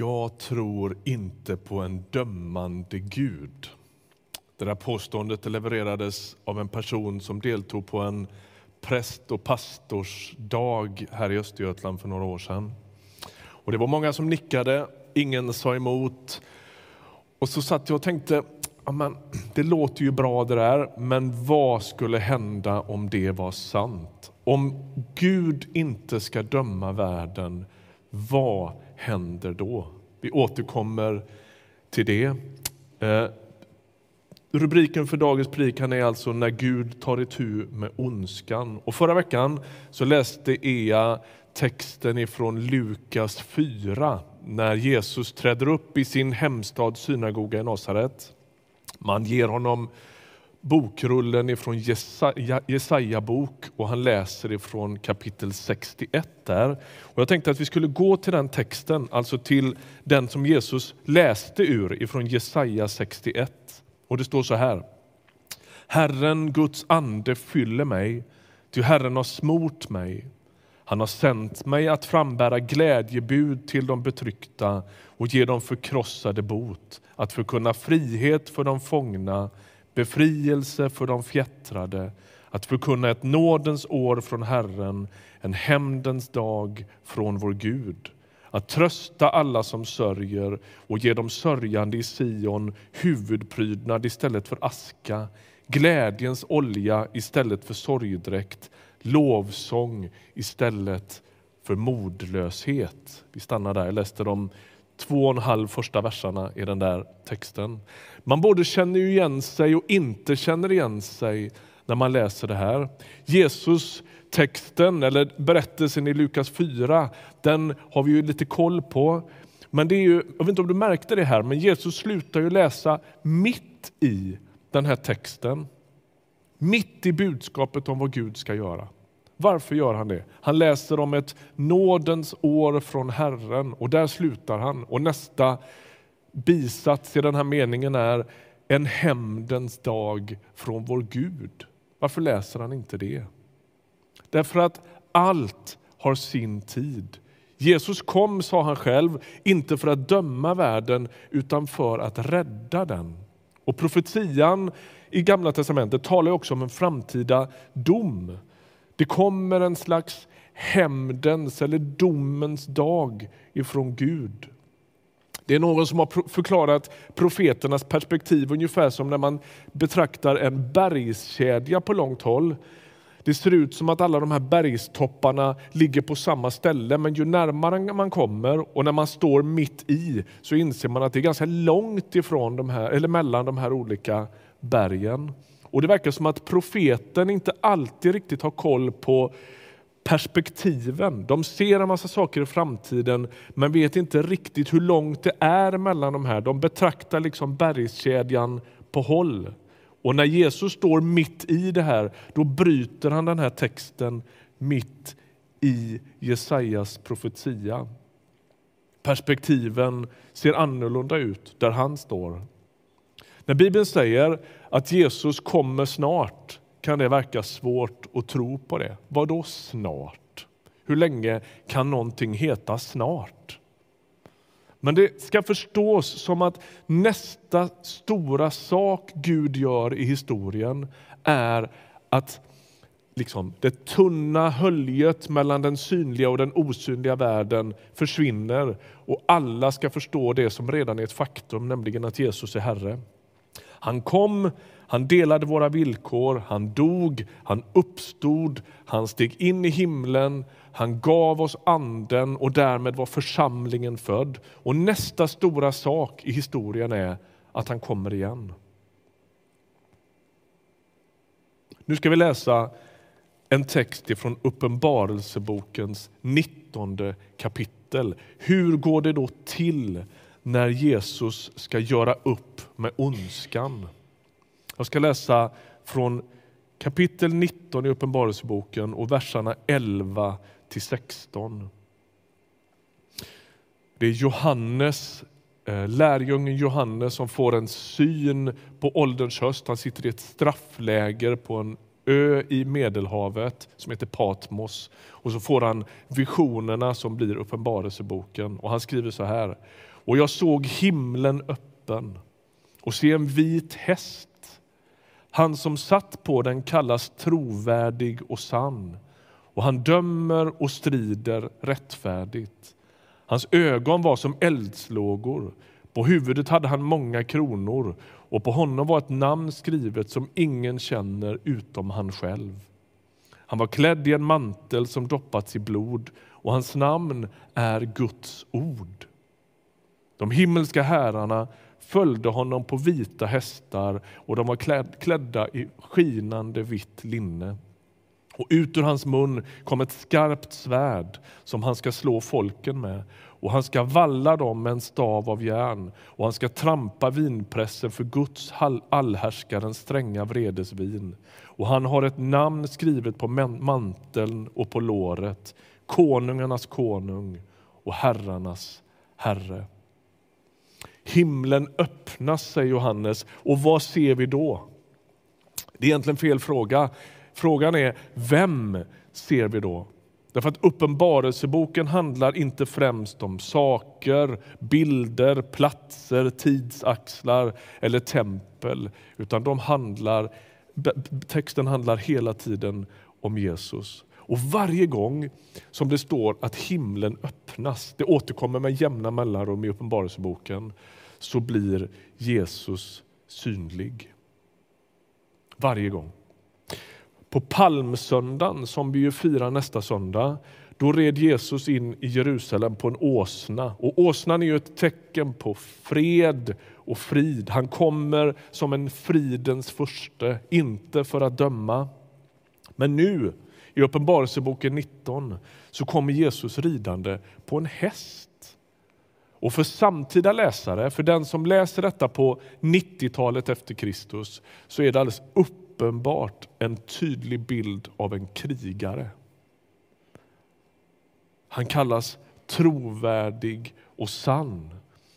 Jag tror inte på en dömande Gud. Det där påståendet levererades av en person som deltog på en präst och pastorsdag här i Östergötland för några år sedan. Och det var många som nickade, ingen sa emot. Och så satt jag och tänkte, amen, det låter ju bra det där, men vad skulle hända om det var sant? Om Gud inte ska döma världen, vad händer då? Vi återkommer till det. Eh, rubriken för dagens predikan är alltså När Gud tar itu med ondskan. Och förra veckan så läste Ea texten ifrån Lukas 4 när Jesus träder upp i sin hemstad synagoga i Nasaret. Man ger honom bokrullen ifrån Jesaja, Jesaja bok och han läser ifrån kapitel 61 där. Och jag tänkte att vi skulle gå till den texten, alltså till den som Jesus läste ur ifrån Jesaja 61. Och det står så här. Herren Guds ande fyller mig, ty Herren har smort mig. Han har sänt mig att frambära glädjebud till de betryckta och ge dem förkrossade bot, att förkunna frihet för de fångna befrielse för de fjättrade, att förkunna ett nådens år från Herren, en hämndens dag från vår Gud. Att trösta alla som sörjer och ge de sörjande i Sion huvudprydnad istället för aska, glädjens olja istället för sorgdräkt, lovsång istället för modlöshet. Vi stannar där. Jag läste de två och en halv första verserna i den där texten. Man både känner igen sig och inte känner igen sig när man läser det här. Jesus texten eller berättelsen i Lukas 4, den har vi ju lite koll på. Men det är ju, jag vet inte om du märkte det här, men Jesus slutar ju läsa mitt i den här texten. Mitt i budskapet om vad Gud ska göra. Varför gör han det? Han läser om ett nådens år från Herren och där slutar han. Och nästa bisats i den här meningen är en hämndens dag från vår Gud. Varför läser han inte det? Därför att allt har sin tid. Jesus kom, sa han själv, inte för att döma världen utan för att rädda den. Och profetian i Gamla testamentet talar också om en framtida dom. Det kommer en slags hämndens eller domens dag ifrån Gud. Det är någon som har förklarat profeternas perspektiv ungefär som när man betraktar en bergskedja på långt håll. Det ser ut som att alla de här bergstopparna ligger på samma ställe, men ju närmare man kommer och när man står mitt i så inser man att det är ganska långt ifrån de här, eller mellan de här olika bergen. Och Det verkar som att profeten inte alltid riktigt har koll på perspektiven. De ser en massa saker i framtiden men vet inte riktigt hur långt det är mellan de här. De betraktar liksom bergskedjan på håll. Och när Jesus står mitt i det här, då bryter han den här texten mitt i Jesajas profetia. Perspektiven ser annorlunda ut där han står. När Bibeln säger att Jesus kommer snart kan det verka svårt att tro på det. Vad då snart? Hur länge kan någonting heta snart? Men det ska förstås som att nästa stora sak Gud gör i historien är att liksom, det tunna höljet mellan den synliga och den osynliga världen försvinner och alla ska förstå det som redan är ett faktum, nämligen att Jesus är Herre. Han kom, han delade våra villkor, han dog, han uppstod, han steg in i himlen, han gav oss anden och därmed var församlingen född. Och nästa stora sak i historien är att han kommer igen. Nu ska vi läsa en text från Uppenbarelsebokens 19 kapitel. Hur går det då till när Jesus ska göra upp med ondskan? Jag ska läsa från kapitel 19 i Uppenbarelseboken och verserna 11 till 16. Det är Johannes, eh, lärjungen Johannes som får en syn på ålderns höst. Han sitter i ett straffläger på en ö i Medelhavet som heter Patmos. Och så får han visionerna som blir Uppenbarelseboken. Och han skriver så här. Och jag såg himlen öppen och se en vit häst. Han som satt på den kallas trovärdig och sann och han dömer och strider rättfärdigt. Hans ögon var som eldslågor, på huvudet hade han många kronor och på honom var ett namn skrivet som ingen känner utom han själv. Han var klädd i en mantel som doppats i blod och hans namn är Guds ord. De himmelska herrarna följde honom på vita hästar och de var klädda i skinande vitt linne. Och ut ur hans mun kom ett skarpt svärd som han ska slå folken med och han ska valla dem med en stav av järn och han ska trampa vinpressen för Guds allhärskarens stränga vredesvin. Och han har ett namn skrivet på manteln och på låret, konungarnas konung och herrarnas herre. Himlen öppnas, säger Johannes, och vad ser vi då? Det är egentligen fel fråga. Frågan är, vem ser vi då? Därför att Uppenbarelseboken handlar inte främst om saker, bilder, platser, tidsaxlar eller tempel. Utan de handlar, texten handlar hela tiden om Jesus. Och varje gång som det står att himlen öppnas, det återkommer med jämna mellanrum i Uppenbarelseboken, så blir Jesus synlig. Varje gång. På palmsöndagen, som vi ju firar nästa söndag, då red Jesus in i Jerusalem på en åsna. Och åsnan är ju ett tecken på fred och frid. Han kommer som en fridens furste, inte för att döma. Men nu, i Uppenbarelseboken 19, så kommer Jesus ridande på en häst. Och för samtida läsare, för den som läser detta på 90-talet efter Kristus, så är det alldeles uppenbart en tydlig bild av en krigare. Han kallas trovärdig och sann.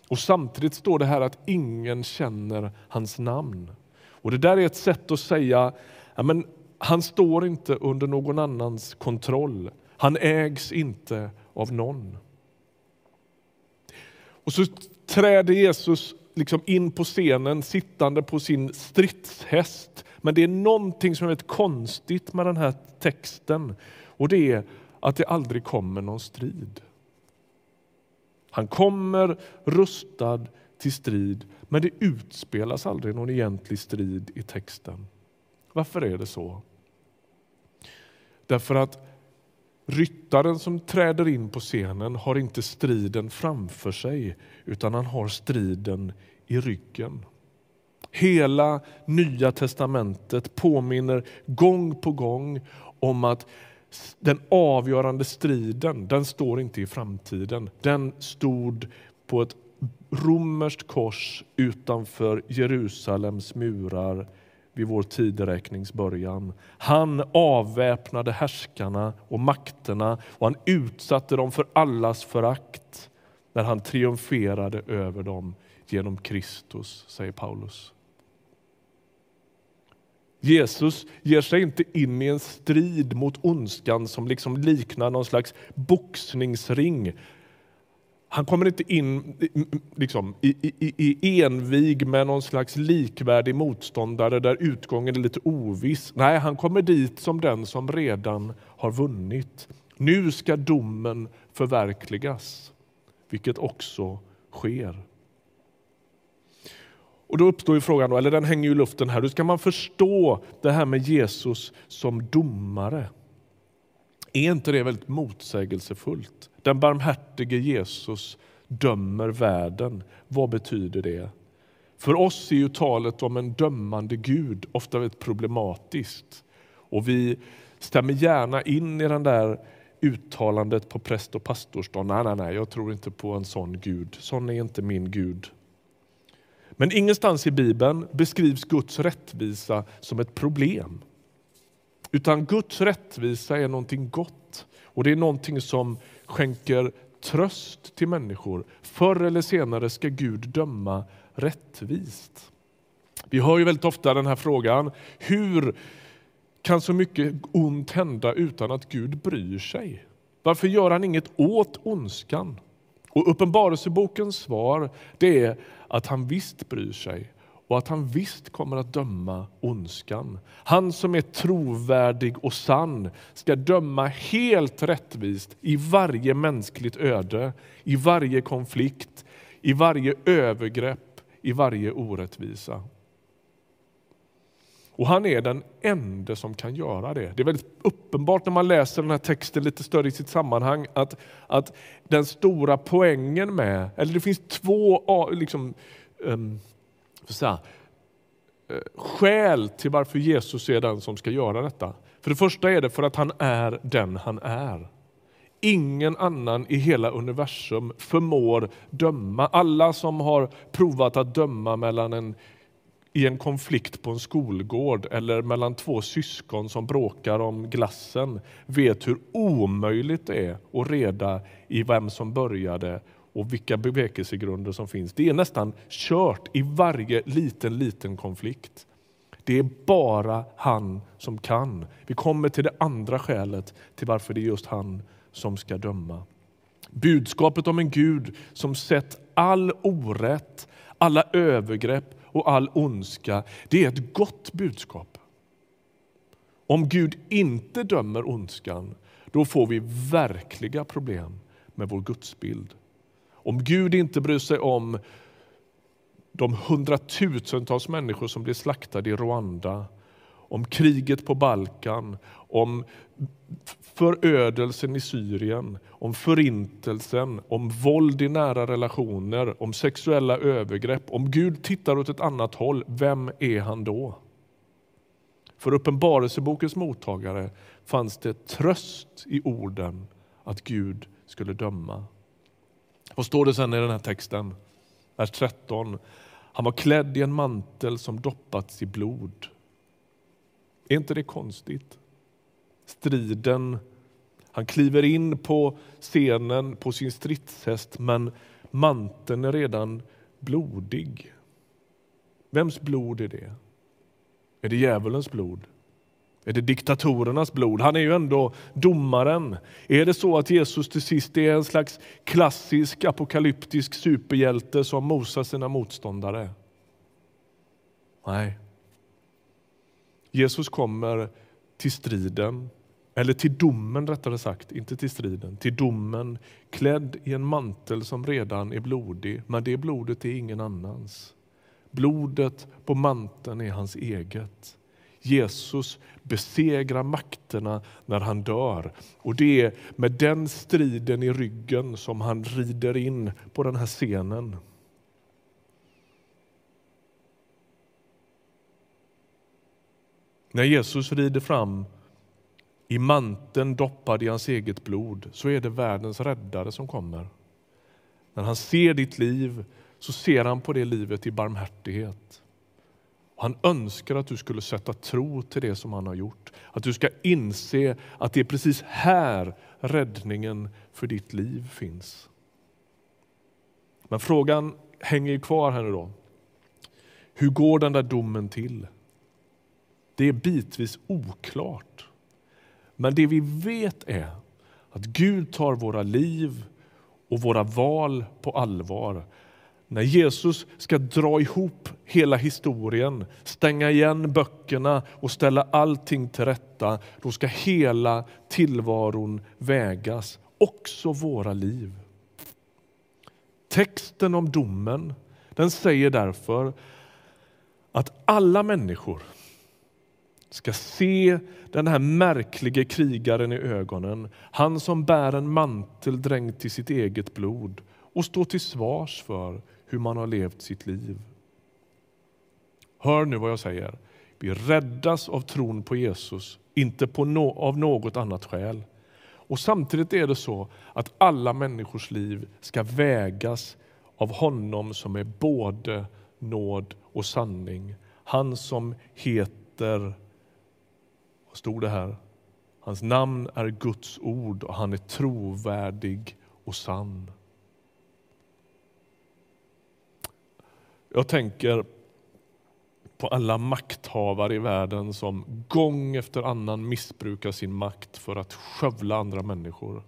Och Samtidigt står det här att ingen känner hans namn. Och Det där är ett sätt att säga ja, men han står inte under någon annans kontroll. Han ägs inte av någon. Och så träder Jesus liksom in på scenen sittande på sin stridshäst men det är någonting som är väldigt konstigt med den här texten och det är att det aldrig kommer någon strid. Han kommer rustad till strid, men det utspelas aldrig någon egentlig strid i texten. Varför är det så? Därför att ryttaren som träder in på scenen har inte striden framför sig utan han har striden i ryggen. Hela Nya testamentet påminner gång på gång om att den avgörande striden, den står inte i framtiden. Den stod på ett romerskt kors utanför Jerusalems murar vid vår tideräknings början. Han avväpnade härskarna och makterna och han utsatte dem för allas förakt när han triumferade över dem genom Kristus, säger Paulus. Jesus ger sig inte in i en strid mot ondskan som liksom liknar någon slags boxningsring. Han kommer inte in mm, mm, liksom, i, i, i envig med någon slags likvärdig motståndare där utgången är lite oviss. Nej, han kommer dit som den som redan har vunnit. Nu ska domen förverkligas, vilket också sker. Och då uppstår ju frågan, eller den hänger i luften här, hur ska man förstå det här med Jesus som domare? Är inte det väldigt motsägelsefullt? Den barmhärtige Jesus dömer världen. Vad betyder det? För oss är ju talet om en dömande Gud ofta väldigt problematiskt. Och vi stämmer gärna in i den där uttalandet på präst och pastorsdagen. Nej, nej, nej, jag tror inte på en sån Gud. Sån är inte min Gud. Men ingenstans i Bibeln beskrivs Guds rättvisa som ett problem. Utan Guds rättvisa är någonting gott och det är någonting som skänker tröst till människor. Förr eller senare ska Gud döma rättvist. Vi hör ju väldigt ofta den här frågan, hur kan så mycket ont hända utan att Gud bryr sig? Varför gör han inget åt ondskan? Och Uppenbarelsebokens svar det är att han visst bryr sig och att han visst kommer att döma ondskan. Han som är trovärdig och sann ska döma helt rättvist i varje mänskligt öde, i varje konflikt, i varje övergrepp, i varje orättvisa. Och han är den enda som kan göra det. Det är väldigt uppenbart när man läser den här texten lite större i sitt sammanhang att, att den stora poängen med, eller det finns två liksom, um, inte så här, eh, skäl till varför Jesus är den som ska göra detta. För det första är det för att han är den han är. Ingen annan i hela universum förmår döma. Alla som har provat att döma mellan en i en konflikt på en skolgård eller mellan två syskon som bråkar om glassen vet hur omöjligt det är att reda i vem som började och vilka bevekelsegrunder som finns. Det är nästan kört i varje liten, liten konflikt. Det är bara han som kan. Vi kommer till det andra skälet till varför det är just han som ska döma. Budskapet om en Gud som sett all orätt, alla övergrepp och all ondska, det är ett gott budskap. Om Gud inte dömer ondskan, då får vi verkliga problem med vår gudsbild. Om Gud inte bryr sig om de hundratusentals människor som blir slaktade i Rwanda, om kriget på Balkan, om förödelsen i Syrien, om förintelsen, om våld i nära relationer, om sexuella övergrepp. Om Gud tittar åt ett annat håll, vem är han då? För Uppenbarelsebokens mottagare fanns det tröst i orden att Gud skulle döma. Vad står det sen i den här texten? Vers 13. Han var klädd i en mantel som doppats i blod. Är inte det konstigt? Striden, han kliver in på scenen på sin stridshäst men manteln är redan blodig. Vems blod är det? Är det djävulens blod? Är det diktatorernas blod? Han är ju ändå domaren. Är det så att Jesus till sist är en slags klassisk apokalyptisk superhjälte som mosar sina motståndare? Nej. Jesus kommer till striden, eller till domen rättare sagt, inte till striden, till domen klädd i en mantel som redan är blodig, men det blodet är ingen annans. Blodet på manteln är hans eget. Jesus besegrar makterna när han dör. Och det är med den striden i ryggen som han rider in på den här scenen. När Jesus rider fram i manteln doppad i hans eget blod så är det världens räddare som kommer. När han ser ditt liv så ser han på det livet i barmhärtighet. Han önskar att du skulle sätta tro till det som han har gjort. Att du ska inse att det är precis här räddningen för ditt liv finns. Men frågan hänger kvar här nu då. Hur går den där domen till? Det är bitvis oklart. Men det vi vet är att Gud tar våra liv och våra val på allvar. När Jesus ska dra ihop hela historien, stänga igen böckerna och ställa allting till rätta, då ska hela tillvaron vägas, också våra liv. Texten om domen den säger därför att alla människor ska se den här märkliga krigaren i ögonen. Han som bär en mantel dränkt i sitt eget blod och stå till svars för hur man har levt sitt liv. Hör nu vad jag säger. Vi räddas av tron på Jesus, inte på no av något annat skäl. Och Samtidigt är det så att alla människors liv ska vägas av honom som är både nåd och sanning. Han som heter vad stod det här? Hans namn är Guds ord och han är trovärdig och sann. Jag tänker på alla makthavare i världen som gång efter annan missbrukar sin makt för att skövla andra människor.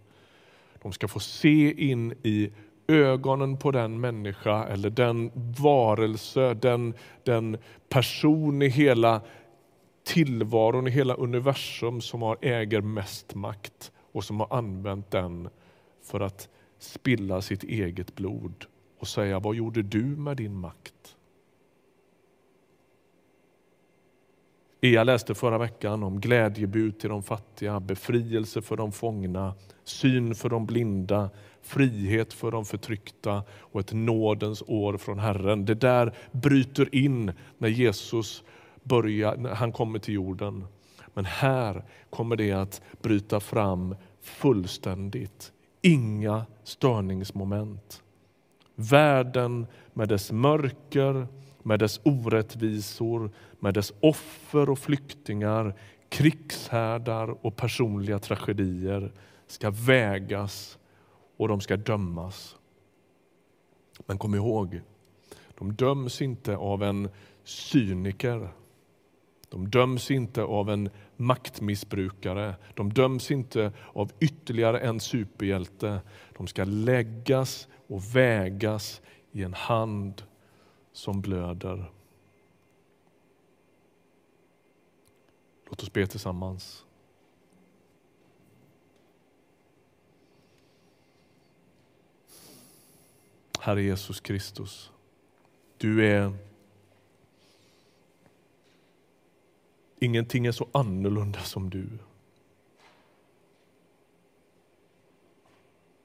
De ska få se in i ögonen på den människa eller den varelse, den, den person i hela tillvaron, i hela universum som har, äger mest makt och som har använt den för att spilla sitt eget blod och säga vad gjorde du med din makt? Jag läste förra veckan om glädjebud till de fattiga, befrielse för de fångna, syn för de blinda, frihet för de förtryckta och ett nådens år från Herren. Det där bryter in när Jesus börjar, när han kommer till jorden. Men här kommer det att bryta fram fullständigt. Inga störningsmoment. Världen med dess mörker, med dess orättvisor, med dess offer och flyktingar, krigshärdar och personliga tragedier ska vägas och de ska dömas. Men kom ihåg, de döms inte av en cyniker. De döms inte av en maktmissbrukare. De döms inte av ytterligare en superhjälte. De ska läggas och vägas i en hand som blöder. Låt oss be tillsammans. Herre Jesus Kristus, du är Ingenting är så annorlunda som du.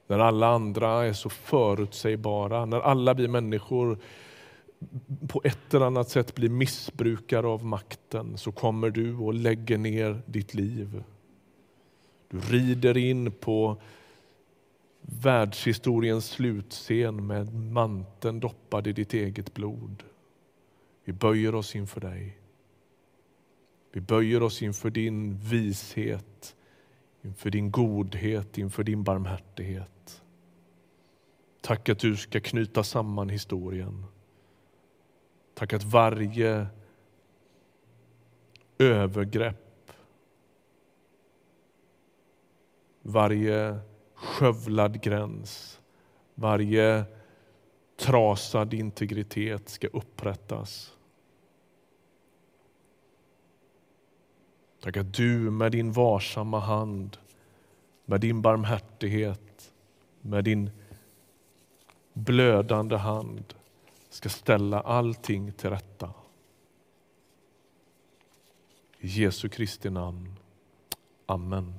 När alla andra är så förutsägbara, när alla vi människor på ett eller annat sätt blir missbrukare av makten så kommer du och lägger ner ditt liv. Du rider in på världshistoriens slutscen med manteln doppad i ditt eget blod. Vi böjer oss inför dig. Vi böjer oss inför din vishet, inför din godhet, inför din barmhärtighet. Tack att du ska knyta samman historien. Tack att varje övergrepp, varje skövlad gräns, varje trasad integritet ska upprättas. Tack att du med din varsamma hand, med din barmhärtighet, med din blödande hand ska ställa allting till rätta. I Jesu Kristi namn. Amen.